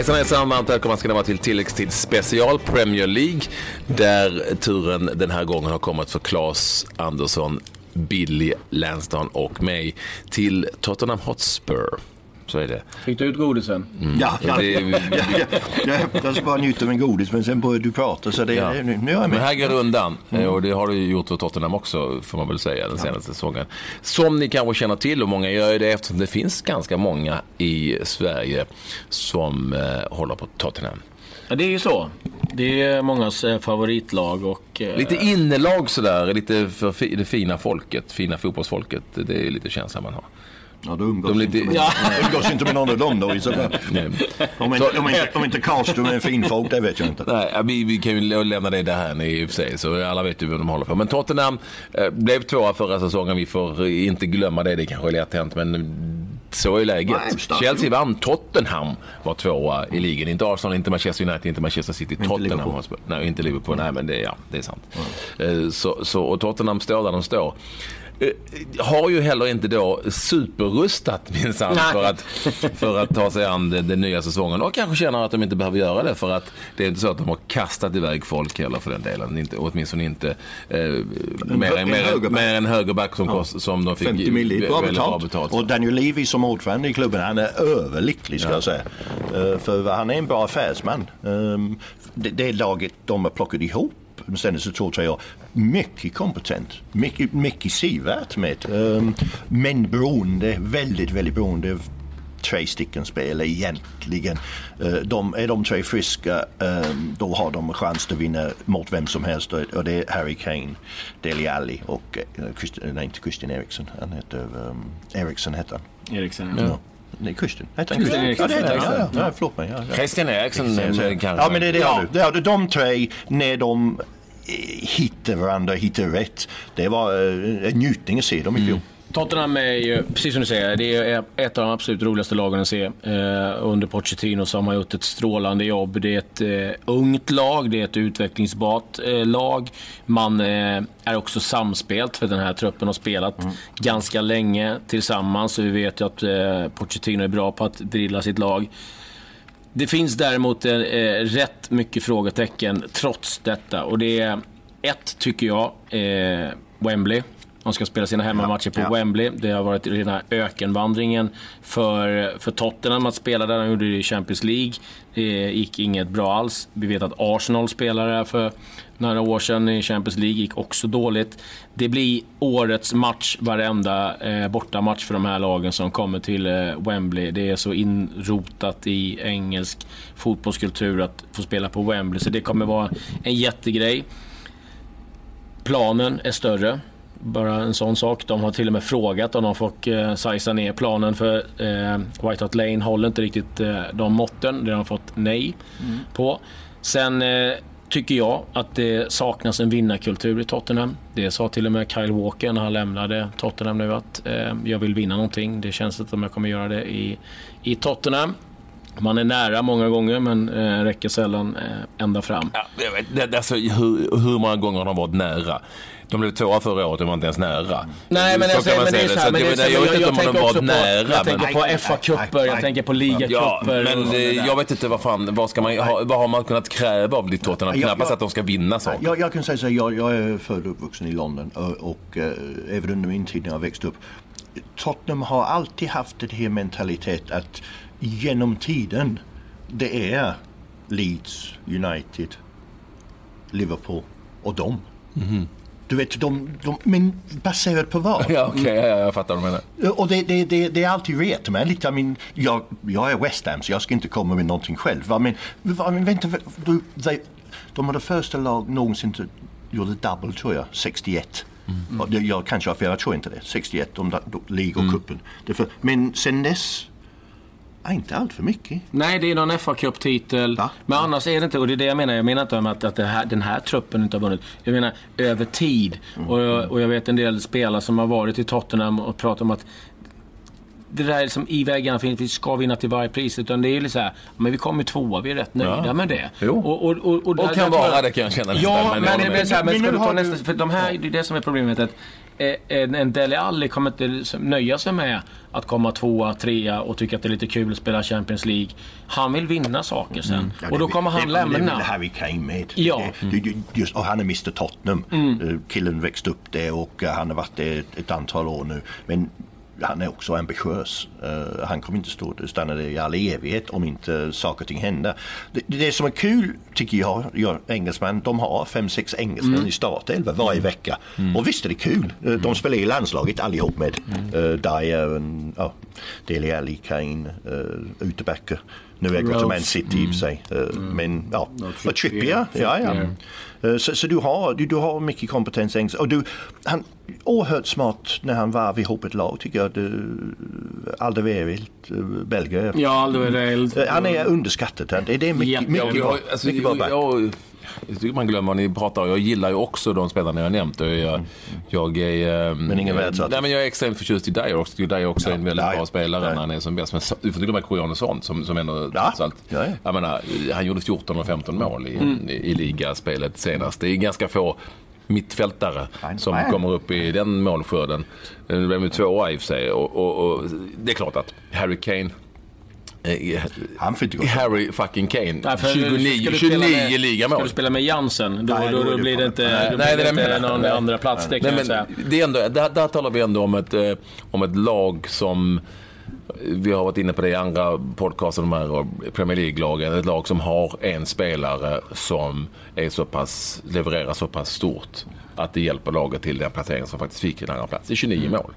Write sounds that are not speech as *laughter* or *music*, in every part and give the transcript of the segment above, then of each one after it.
Hejsan hejsan, varmt välkomna ska ni vara till tilläggstid special Premier League. Där turen den här gången har kommit för Claes Andersson, Billy Lansdown och mig till Tottenham Hotspur. Så är det. Fick du ut godisen? Mm. Ja, ja, det ja, ja, jag ska bara njuta av en godis men sen börjar du prata så det, Ja. nu, nu är jag Men med. här går det undan. Eh, Och det har du gjort för Tottenham också, får man väl säga, den senaste säsongen. Som ni kanske känner till, och många gör det eftersom det finns ganska många i Sverige som eh, håller på Tottenham. Ja, det är ju så. Det är mångas eh, favoritlag och... eh, Lite innelag sådär, lite för fi- det fina folket, fina fotbollsfolket. Det är lite känslan man har. Ja, då umgås, De lite- inte med, Ja. *laughs* umgås inte med någon av dem då i så fall. Om inte, om inte, om inte Karlström är en fin folk, det vet jag inte. Nej, vi, vi kan ju lä- lämna det där i och för sig, så alla vet ju vad de håller på. Men Tottenham eh, blev tvåa förra säsongen. Vi får eh, inte glömma det, det kanske är lätt hänt, men så är läget. Nej, Chelsea vann, Tottenham var tvåa i ligan. Inte Arsenal, inte Manchester United, inte Manchester City. Tottenham Liverpool. har spelat. Nej, inte Liverpool. Nej, men det, ja, det är sant. Eh, Så, så, och Tottenham står där de står. Eh, Har ju heller inte då superrustat minsann för att, för att ta sig an den, den nya säsongen. Och kanske känner att de inte behöver göra det för att det är inte så att de har kastat iväg folk heller för den delen. Inte, åtminstone inte eh, mer, en mer, högerback. mer än högerback som, kost, som de fick 50 miljoner, bra väldigt betalt. betalt. Och Daniel Levy som ordförande i klubben, han är överlycklig ska jag säga. Eh, för han är en bra affärsman. Um, det, det laget de har plockat ihop de senaste två, tre år, mycket kompetent, mycket, mycket sevärt med. Um, men beroende, väldigt, väldigt beroende av tre stycken spelare egentligen. Eh, de, är de tre friska ehm, då har de chans att vinna mot vem som helst och det är Harry Kane, Dele Alli och Christian, nej inte Christian Eriksen, han heter um, Eriksen heter han. Eriksen. Ja. Nej, Christian. Heter han Christian Ja, det heter han. Eriksen. Ja, ja. ja, förlåt mig. Ja, ja. Christian Eriksen eh, kanske. Ja, men det, det har du. Det har du. De tre, när de eh, hittar varandra, hittar rätt. Det var eh, en njutning att se dem i fjol. Tottenham är ju, precis som du säger, det är ett av de absolut roligaste lagen att se. Eh, under Pochettino så har man gjort ett strålande jobb. Det är ett eh, ungt lag, det är ett utvecklingsbart eh, lag. Man eh, är också samspelt, för den här truppen har spelat ganska länge tillsammans. Så vi vet ju att eh, Pochettino är bra på att drilla sitt lag. Det finns däremot eh, eh, rätt mycket frågetecken trots detta. Och det är ett, tycker jag, eh, Wembley. De ska spela sina hemmamatcher på Ja. Wembley. Det har varit den här ökenvandringen för, för Tottenham att spela där. De gjorde det i Champions League. Det gick inget bra alls. Vi vet att Arsenal spelade där för några år sedan i Champions League. gick också dåligt. Det blir årets match, varenda eh, bortamatch för de här lagen som kommer till eh, Wembley. Det är så inrotat i engelsk fotbollskultur att få spela på Wembley. Så det kommer vara en jättegrej. Planen är större. Bara en sån sak. De har till och med frågat om de får eh, sizea ner planen för eh, White Hart Lane håller inte riktigt eh, de måtten. Det har de fått nej på. Sen eh, tycker jag att det saknas en vinnarkultur i Tottenham. Det sa till och med Kyle Walker när han lämnade Tottenham nu att eh, jag vill vinna någonting. Det känns att jag kommer göra det i, i Tottenham. Man är nära många gånger men eh, räcker sällan eh, ända fram. Ja, jag vet, det, alltså, hur, hur många gånger har de varit nära? De blev tvåa förra året, de var inte ens nära. Nej, men, Så jag, kan säger, man men det är så här, men det är jag, så, vet jag, inte jag, om de tänker var också på, nära. jag men- tänker på FA-cuper, jag tänker på nej. Ja, ligacuper. men och- eh, jag vet inte vad fan, vad, ska man, ha, vad har man kunnat kräva av ditt Tottenham? Knappast att de ska vinna saker. Jag, jag kan säga så här, jag, jag är född och uppvuxen i London och, och eh, även under min tid när jag växte upp. Tottenham har alltid haft det här mentalitet att genom tiden det är Leeds, United, Liverpool och dem. Du vet, de, de, men baserat på vad? *laughs* Ja, okej, ja, ja, jag fattar vad du menar. Och det, det, det, det är alltid lite. I mean, jag, jag är West Ham så jag ska inte komma med någonting själv. va, Men, va, men vänta, du, de, de var det första lag någonsin som gjorde double tror jag, 61. Och det- Jag kanske har fel, jag tror inte det. 61, de, de, League och cupen. Det är för- Men sen dess, ja, inte allt för mycket. Nej, det är någon FA-cuptitel. Va? Men annars är det inte, och det är det jag menar. Jag menar inte om att, att här, den här truppen inte har vunnit. Jag menar över tid. Och, jag, och jag vet en del spelare som har varit i Tottenham och pratat om att det där som i väggarna finns, vi ska vinna till varje pris. Utan det är lite så här, men vi kommer tvåa, vi är rätt nöjda Ja. med det. Jo. Och, och, och, och, där- kan där tror vara det kan jag känna nästan, Ja, men men, här, men Men ska nu du ta har du- nästa, för de här, det är det som är problemet. att eh, en, en Dele Alli kommer inte nöja sig med att komma tvåa, trea och tycka att det är lite kul att spela Champions League. Han vill vinna saker sen. Mm. Ja, och då det- kommer han det, lämna. Det vill Harry Kane med. Ja. Det, just, och han är Mr Tottenham. Eh, Killen växte upp där och eh, han har varit det ett, ett antal år nu. Men han är också ambitiös. Eh, han kommer inte stå, stanna där i all evighet om inte saker och ting händer. Det, det som är kul tycker jag, jag engelsmän, de har fem, sex engelsmän i startelva varje vecka. Och visst är det kul. Eh, De spelar i landslaget allihop med. Uh, Dyer, ja, Dele Alli, Kane, uh, Utebacker. Nu är jag till Man. City i och för sig. Eh, Men ja, och Trippier. Ja, ja. Eh, Så, så du, har, du, du har mycket kompetens. Och du, han oerhört smart när han var ihop ett lag tycker jag. Alderweireld, eh, belgare. Ja, Alderweireld. Han är underskattad. Det det är mycket, Ja, mycket, Ja, bra, alltså, mycket bra back. jag, jag tycker man glömmer vad ni pratar. Jag gillar ju också de spelarna jag har nämnt. Och Jag, jag är... ehm, Men ingen världsartist. Nej, men jag är extremt förtjust i Dyer också. Dyer är också en väldigt Ja, bra ja. spelare Ja. när han är som bäst. Men du får inte glömma Kojanesson som, som ändå Ja. trots allt... Ja, ja. Jag menar, han gjorde 14 och 15 mål i, Mm. i, i ligaspelet senast. Det är ganska få mittfältare Nej, som nej. kommer upp i den målskörden. Det blev ju tvåa i och för sig. Och, och, och det är klart att Harry Kane eh, Han får inte gå. Harry fucking Kane. Nej, för 29, ska du spela 29 med- ligamål. Ska du spela med Jansen, då, Nej, då, då då blir det inte, Nej, nej, blir det inte någon menar. andra plats. Det kan Nej, jag säga. det är ändå, där, där talar vi ändå om ett, eh, om ett lag som vi har varit inne på det i andra podcaster, de här Premier League-lagen. Ett lag som har en spelare som är så pass, levererar så pass stort att det hjälper laget till den placeringen som faktiskt fick en andra plats. Det är 29 mål.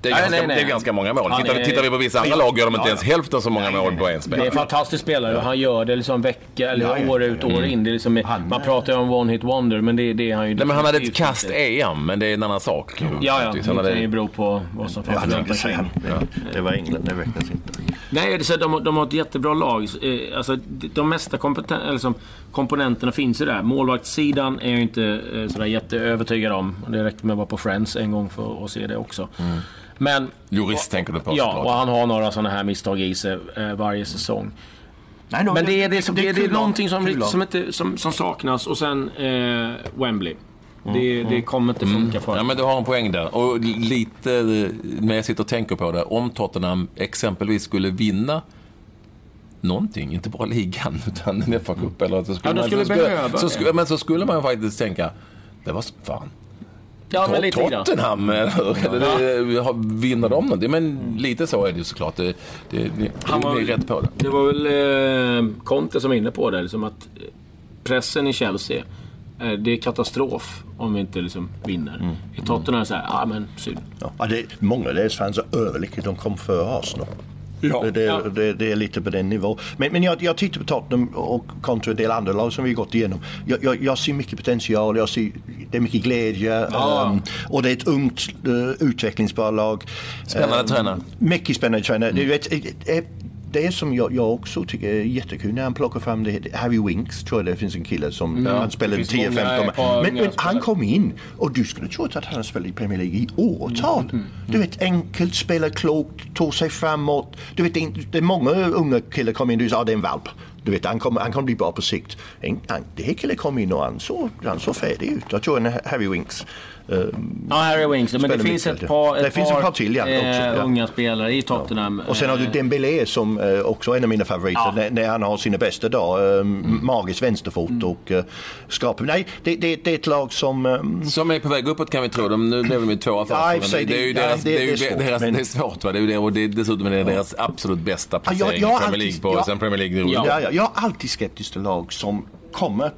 Det är, Nej, ganska, nej, nej. det är ganska många mål. Han Tittar, är- tittar vi på vissa andra lag gör de inte Ja, ens ja. hälften så många Nej, mål på en Det är spelare. en fantastisk spelare och han gör det liksom vecka eller Ja, ja. år ut och år in. Det är liksom, Han- man pratar ju om one hit wonder, men det, det är han ju Nej, men han hade ett kast. EM, men det är en annan sak. Ja, ja. Det kan ju bero på vad som Ja, fanns runt omkring. Det, var England, det räknas inte. Nej, så de, har- de har ett jättebra lag. Eh, Alltså, de- mesta kompeten- eller som, komponenterna finns ju där. Målvaktssidan är jag inte eh, jätteövertygad om. Det räcker med att vara på Friends en gång för att se det också. Men Jurist tänker du på Ja, såklart. och han har några sådana här misstag i sig eh, varje säsong. Nej, no, Men det är, det, som, det, är- det är någonting som, som, inte, som, som saknas. Och sen eh, Wembley. Det, det kommer inte funka för Ja, men du har en poäng där. Och lite eh, när jag sitter och tänker på det. Om Tottenham exempelvis skulle vinna någonting, inte bara ligan, *laughs* utan en FA-cup eller så skulle Ja, man- skulle så behöva så det. skulle, Men så skulle man faktiskt tänka, det var fan. Ja, men lite. Tottenham, eller, eller, har- vinner de någonting? Men lite så är det ju såklart. Det, det, det, Han var- det är rätt på det. Det var väl eh, Conte som var inne på det. Liksom att eh, pressen i Chelsea, eh, det är katastrof om vi inte liksom vinner. I Tottenham är det så här, ja men synd. Ja, det, många av deras fans är överlyckliga. De kom före Arsenal. Ja. Det, det, Ja. det, det är lite på den nivån. Men, men jag, jag tittar på Tottenham och kontra en del andra lag som vi gått igenom. Jag, jag, jag ser mycket potential, jag ser, det är mycket glädje Ja. ehm, och det är ett ungt uh, utvecklingsbara lag. Spännande Ehm, tränare. Mycket spännande tränare. Du vet, eh, eh, det som jag, jag också tycker är jättekul när han plockar fram det. Harry Winks tror jag det finns en kille som han spelade det finns många 10-15 ett par men, men han kom in och du skulle tro att han spelat i Premier League i åratal. Du vet enkelt, spelar klokt, tog sig framåt. Du vet det är många unga killar kom in och du sa att det är en valp. Du vet han kommer, han kommer bli bra på sikt. En, det här killen kom in och han såg, han såg färdig ut. Jag tror en Harry Winks. Ehm, Ja, Harry Winks. Men det finns ett ja. par, ett Det finns ett par till, ja, eh, också, ja. unga spelare i Tottenham. Och sen har du Eh, Dembélé som eh, också är en av mina favoriter Ja. när, när han har sina bästa dagar. Eh, Magisk vänsterfot och eh, skrapar. Nej, det, det, det är ett lag som... Eh, Som är på väg uppåt kan vi tro. De, nu blev de ju tvåa först. Ja, i och men för sig, det, det är ju det- deras, är svårt, deras, men- det är svårt. Va? Det är ju det, och det, dessutom är det deras absolut bästa Ja, jag- placering jag i Premier alltid- League på, jag- sen Premier League Ja. ja, ja, jag är alltid skeptisk till lag som kommer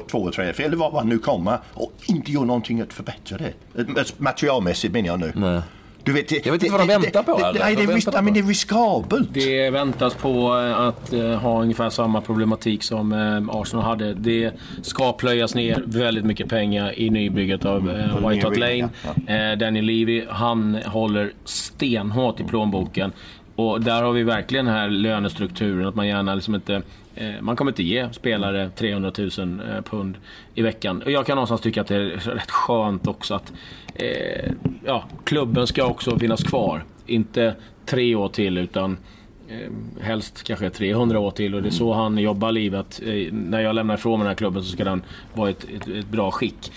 två och tre, eller vad man nu kommer och inte gör någonting att förbättra det. Eh, Materialmässigt menar jag nu. Nej. Du vet, det, Jag vet inte vad de väntar på, Det, nej, det, väntar de men på? det är riskabelt. Det väntas på eh, att eh, ha ungefär samma problematik som eh, Arsenal hade. Det ska plöjas ner väldigt mycket pengar i nybygget av eh, White Hart Lane. Eh, Danny Levy, han håller stenhårt i plånboken. Och där har vi verkligen den här lönestrukturen, att man gärna liksom inte... Eh, man kommer inte ge spelare 300 000 eh, pund i veckan. Och jag kan någonstans tycka att det är rätt skönt också att eh, ja, klubben ska också finnas kvar. Inte tre år till, utan eh, helst kanske 300 år till och det är så han jobbar livet. Eh, när jag lämnar ifrån mig den här klubben så ska den vara i ett, ett, ett bra skick.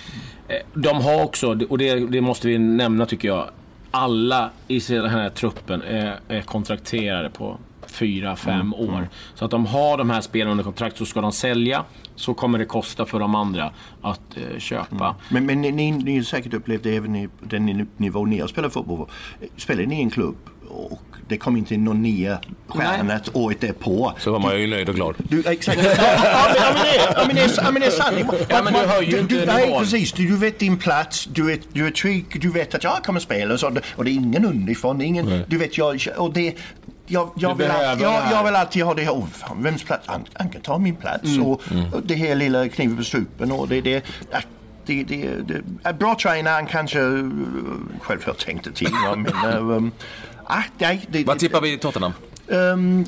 Eh, De har också, och det, det måste vi nämna tycker jag, alla i den här truppen är, är kontrakterade på fyra, fem år. Så att de har de här spelarna under kontrakt så ska de sälja så kommer det kosta för de andra att eh, köpa. Men, men ni, ni, ni har säkert upplevt det även i den ni- nivå ni har spelat fotboll på. Spelar ni i en klubb och det kom inte in någon nya stjärna året därpå. Så var man ju nöjd och glad. Du, exakt. *laughs* ja, men, det, är- ja, men det är sant. Ja, men du hör ju inte du, Nej, precis. Du, du vet din plats. Du, är, du är trygg. Du vet att jag kommer spela. Och, så, och det är ingen underifrån. Ingen, du vet, jag, och det, jag, jag, vill alltid, jag, jag vill alltid ha det här. Oh, fan, vems plats? Han, kan ta min plats. Mm. Och, och det här lilla kniven på strupen. Och det, det, det, det, det, bra tränare, kanske uh, självklart tänkte till. Men, uh, um, ah, nej, det, Vad tippar vi i Tottenham? Ehm,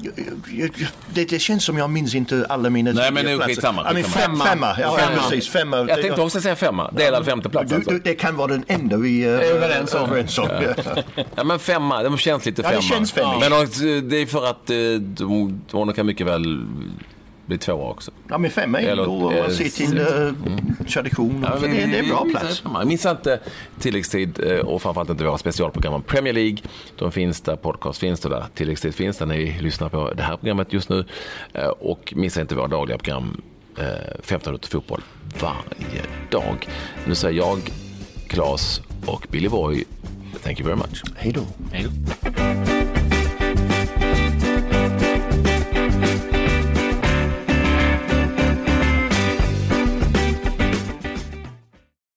det, det känns som jag minns inte alla mina Nej, men nu skitsamma, Ja, men skitsamma. fem, femma. Ja, Femma. ja, precis. Femma. Jag tänkte också säga femma. Delad femteplats du, alltså. du, det kan vara den enda vi är överens om. Överens om. Ja. Ja men femma, det känns lite Ja, det femma. känns femma. Men också, det är för att eh, de, de kan mycket väl bli tvåa också. Ja, men femma är Eller, ändå eh, att se till uh, tradition. Ja, det, det är en bra plats. minns inte tilläggstid eh, och framförallt inte våra specialprogram om Premier League. De finns där, podcast finns där, tilläggstid finns där ni lyssnar på det här programmet just nu. Eh, Och missa inte våra dagliga program eh, 15 minuter fotboll varje dag. Nu säger jag, Claes och Billy Boy, thank you very much. Hej då. Hej då.